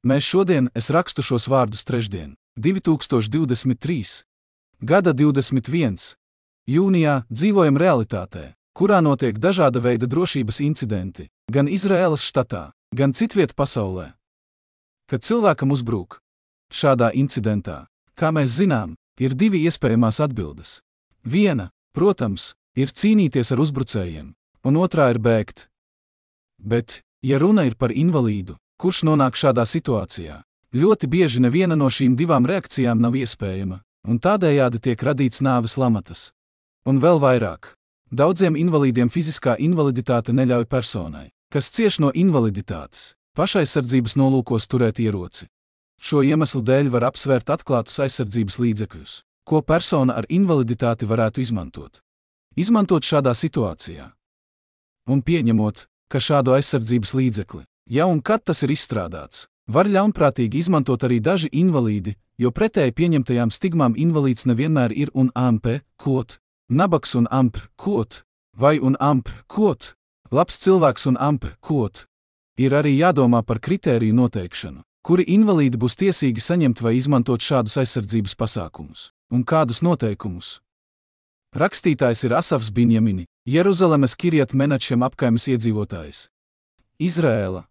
Mēs šodien, es rakstu šos vārdus trešdien, 2023. gada 21. jūnijā, dzīvojam realitātē, kurā notiek dažāda veida drošības incidenti, gan Izraēlas štatā, gan citviet pasaulē. Kad cilvēkam uzbrūk šādā incidentā, kā mēs zinām, ir divi iespējamās atbildes. Viena, protams, ir cīnīties ar uzbrucējiem, un otrā ir bēgt. Bet, ja runa ir par invalīdu, kurš nonāk šādā situācijā. Ļoti bieži neviena no šīm divām reakcijām nav iespējama, un tādējādi tiek radīts nāves lamatas. Un vēl vairāk. Daudziem invalīdiem fiziskā invaliditāte neļauj personai, kas cieš no invaliditātes, pašaizsardzības nolūkos turēt ieroci. Šo iemeslu dēļ var apsvērt atklātus aizsardzības līdzekļus, ko persona ar invaliditāti varētu izmantot. Izmantot šādā situācijā. Un pieņemot, ka šādu aizsardzības līdzekli Ja un kad tas ir izstrādāts, var ļaunprātīgi izmantot arī daži invalīdi, jo pretēji pieņemtajām stigmām invalīds nevienmēr ir un amp, kot, nabaks un amp, kot, vai un amp, kot, labs cilvēks un amp, kot. Ir arī jādomā par kritēriju noteikšanu, kuri invalīdi būs tiesīgi saņemt vai izmantot šādus aizsardzības pasākumus, un kādus noteikumus. Rakstītājs ir Asafs Binjamini, Jeruzalemes Kirjat Menačiem apkaimes iedzīvotājs. Izrēla,